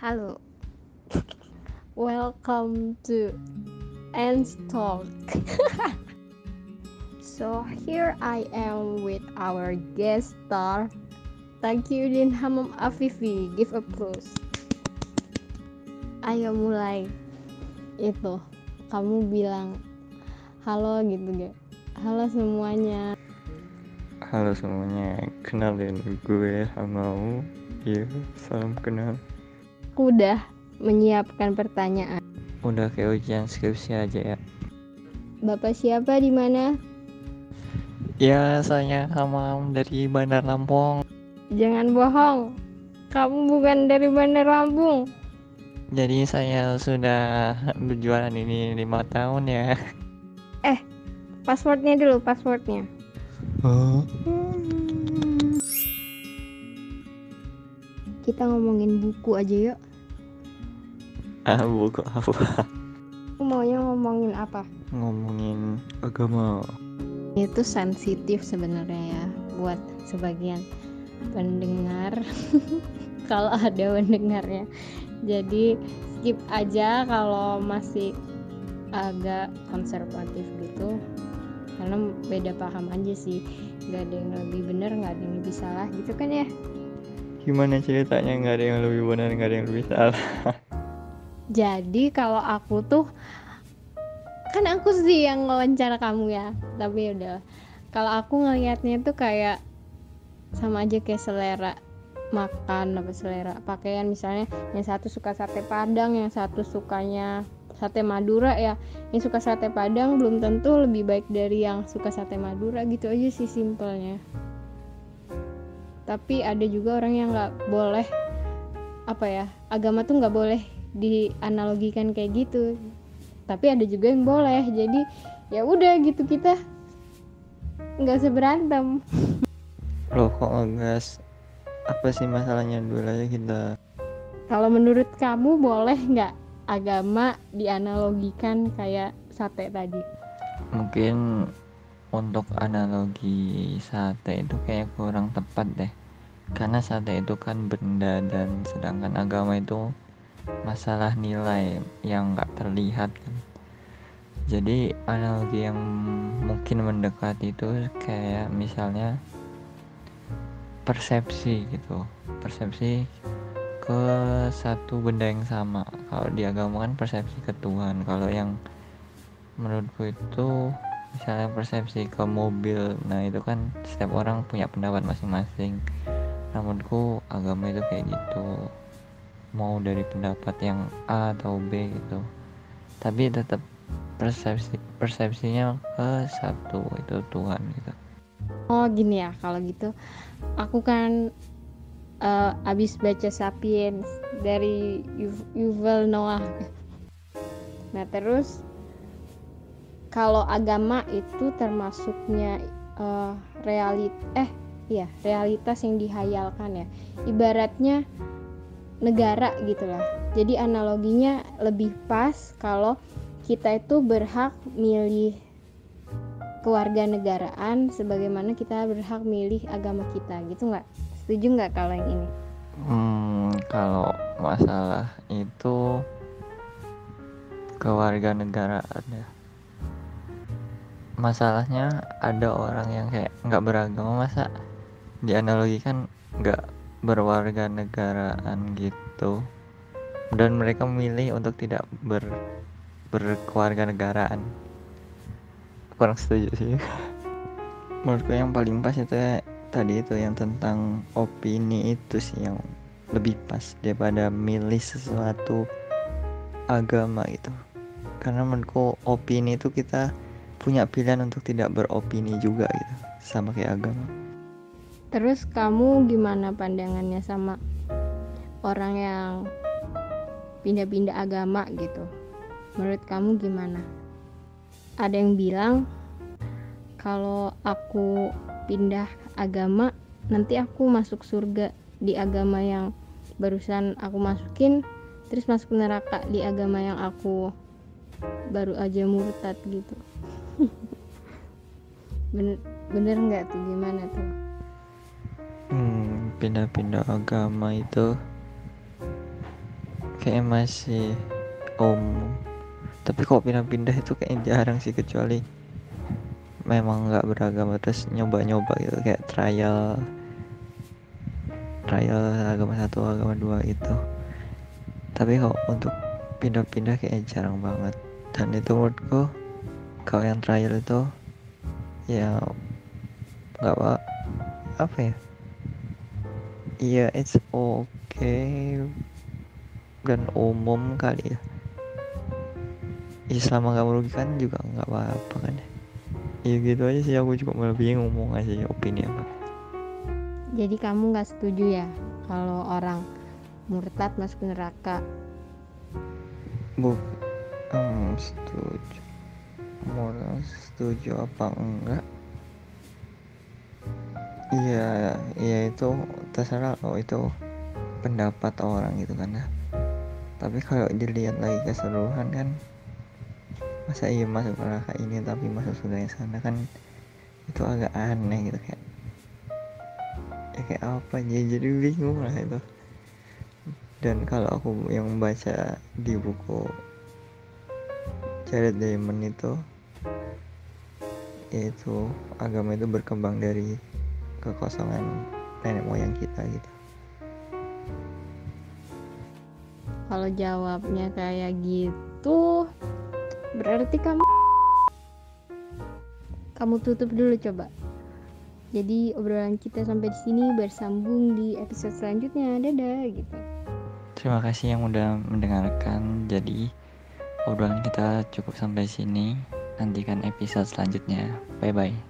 Halo. Welcome to Ends Talk. so here I am with our guest star. Thank you Din Hamam Afifi. Give applause. Ayo mulai. Itu kamu bilang halo gitu gak? Halo semuanya. Halo semuanya, kenalin gue Hamau. Iya, salam kenal. Aku udah menyiapkan pertanyaan. Udah kayak ujian skripsi aja ya. Bapak siapa di mana? Ya, saya Hamau dari Bandar Lampung. Jangan bohong. Kamu bukan dari Bandar Lampung. Jadi saya sudah berjualan ini lima tahun ya. Passwordnya dulu, passwordnya. Oh. Kita ngomongin buku aja yuk. Ah, buku apa? Aku maunya ngomongin apa? Ngomongin agama. Itu sensitif sebenarnya ya buat sebagian pendengar. kalau ada pendengarnya. Jadi skip aja kalau masih agak konservatif gitu. Karena beda paham aja sih. Gak ada yang lebih benar, nggak ada yang lebih salah gitu kan ya. Gimana ceritanya? Nggak ada yang lebih benar, nggak ada yang lebih salah? Jadi kalau aku tuh kan aku sih yang wawancara kamu ya, tapi ya udah. Kalau aku ngelihatnya tuh kayak sama aja kayak selera makan apa selera pakaian. Misalnya yang satu suka sate padang yang satu sukanya sate madura ya. Yang suka sate padang belum tentu lebih baik dari yang suka sate madura gitu aja sih simpelnya tapi ada juga orang yang nggak boleh apa ya agama tuh nggak boleh dianalogikan kayak gitu. Tapi ada juga yang boleh jadi ya udah gitu kita nggak seberantem. Loh kok ngegas? Apa sih masalahnya? Dulu aja kita. Kalau menurut kamu boleh nggak agama dianalogikan kayak sate tadi? Mungkin untuk analogi sate itu kayak kurang tepat deh karena sate itu kan benda dan sedangkan agama itu masalah nilai yang nggak terlihat kan. Jadi analogi yang mungkin mendekat itu kayak misalnya persepsi gitu. Persepsi ke satu benda yang sama. Kalau di agama kan persepsi ke Tuhan. Kalau yang menurutku itu misalnya persepsi ke mobil. Nah itu kan setiap orang punya pendapat masing-masing menurutku agama itu kayak gitu. Mau dari pendapat yang A atau B gitu. Tapi tetap persepsi persepsinya ke satu itu Tuhan gitu. Oh gini ya kalau gitu. Aku kan eh, abis baca Sapiens dari Yu- Yuval Noah. Nah terus kalau agama itu termasuknya eh, realit eh iya realitas yang dihayalkan ya. Ibaratnya negara gitu lah. Jadi analoginya lebih pas kalau kita itu berhak milih kewarganegaraan sebagaimana kita berhak milih agama kita gitu nggak? Setuju nggak kalau yang ini? Hmm, kalau masalah itu kewarganegaraan ya. Masalahnya ada orang yang kayak nggak beragama masa dianalogikan nggak berwarga negaraan gitu. Dan mereka memilih untuk tidak ber berkeluarga negaraan kurang setuju sih. Menurutku yang paling pas itu ya tadi itu yang tentang opini itu sih yang lebih pas daripada milih sesuatu agama gitu. Karena menurutku opini itu kita punya pilihan untuk tidak beropini juga gitu sama kayak agama terus kamu gimana pandangannya sama orang yang pindah-pindah agama gitu? Menurut kamu gimana? Ada yang bilang kalau aku pindah agama nanti aku masuk surga di agama yang barusan aku masukin terus masuk neraka di agama yang aku baru aja murtad gitu. Bener bener nggak tuh? Gimana tuh Hmm, pindah-pindah agama itu kayak masih umum tapi kok pindah-pindah itu kayak jarang sih kecuali memang nggak beragama terus nyoba-nyoba gitu kayak trial trial agama satu agama dua itu tapi kok untuk pindah-pindah kayak jarang banget. Dan itu menurutku kalau yang trial itu ya nggak apa apa ya iya it's okay. Dan umum kali ya. Ya selama nggak merugikan juga nggak apa-apa kan ya. Ya gitu aja sih. Aku juga malah bingung ngomong aja ya opini apa. Jadi kamu nggak setuju ya kalau orang murtad masuk neraka? Bu hmm, setuju. Mau setuju apa enggak iya iya itu terserah loh itu pendapat orang gitu kan ya. Tapi kalau dilihat lagi keseluruhan kan masa iya masuk neraka ini tapi masuk surga yang sana kan itu agak aneh gitu kayak ya kayak apa ya jadi bingung lah itu. Dan kalau aku yang membaca di buku Jared Diamond itu yaitu agama itu berkembang dari kekosongan nenek moyang kita gitu. Kalau jawabnya kayak gitu berarti kamu kamu tutup dulu coba. Jadi obrolan kita sampai di sini bersambung di episode selanjutnya. Dadah gitu. Terima kasih yang udah mendengarkan. Jadi obrolan kita cukup sampai sini. Nantikan episode selanjutnya. Bye bye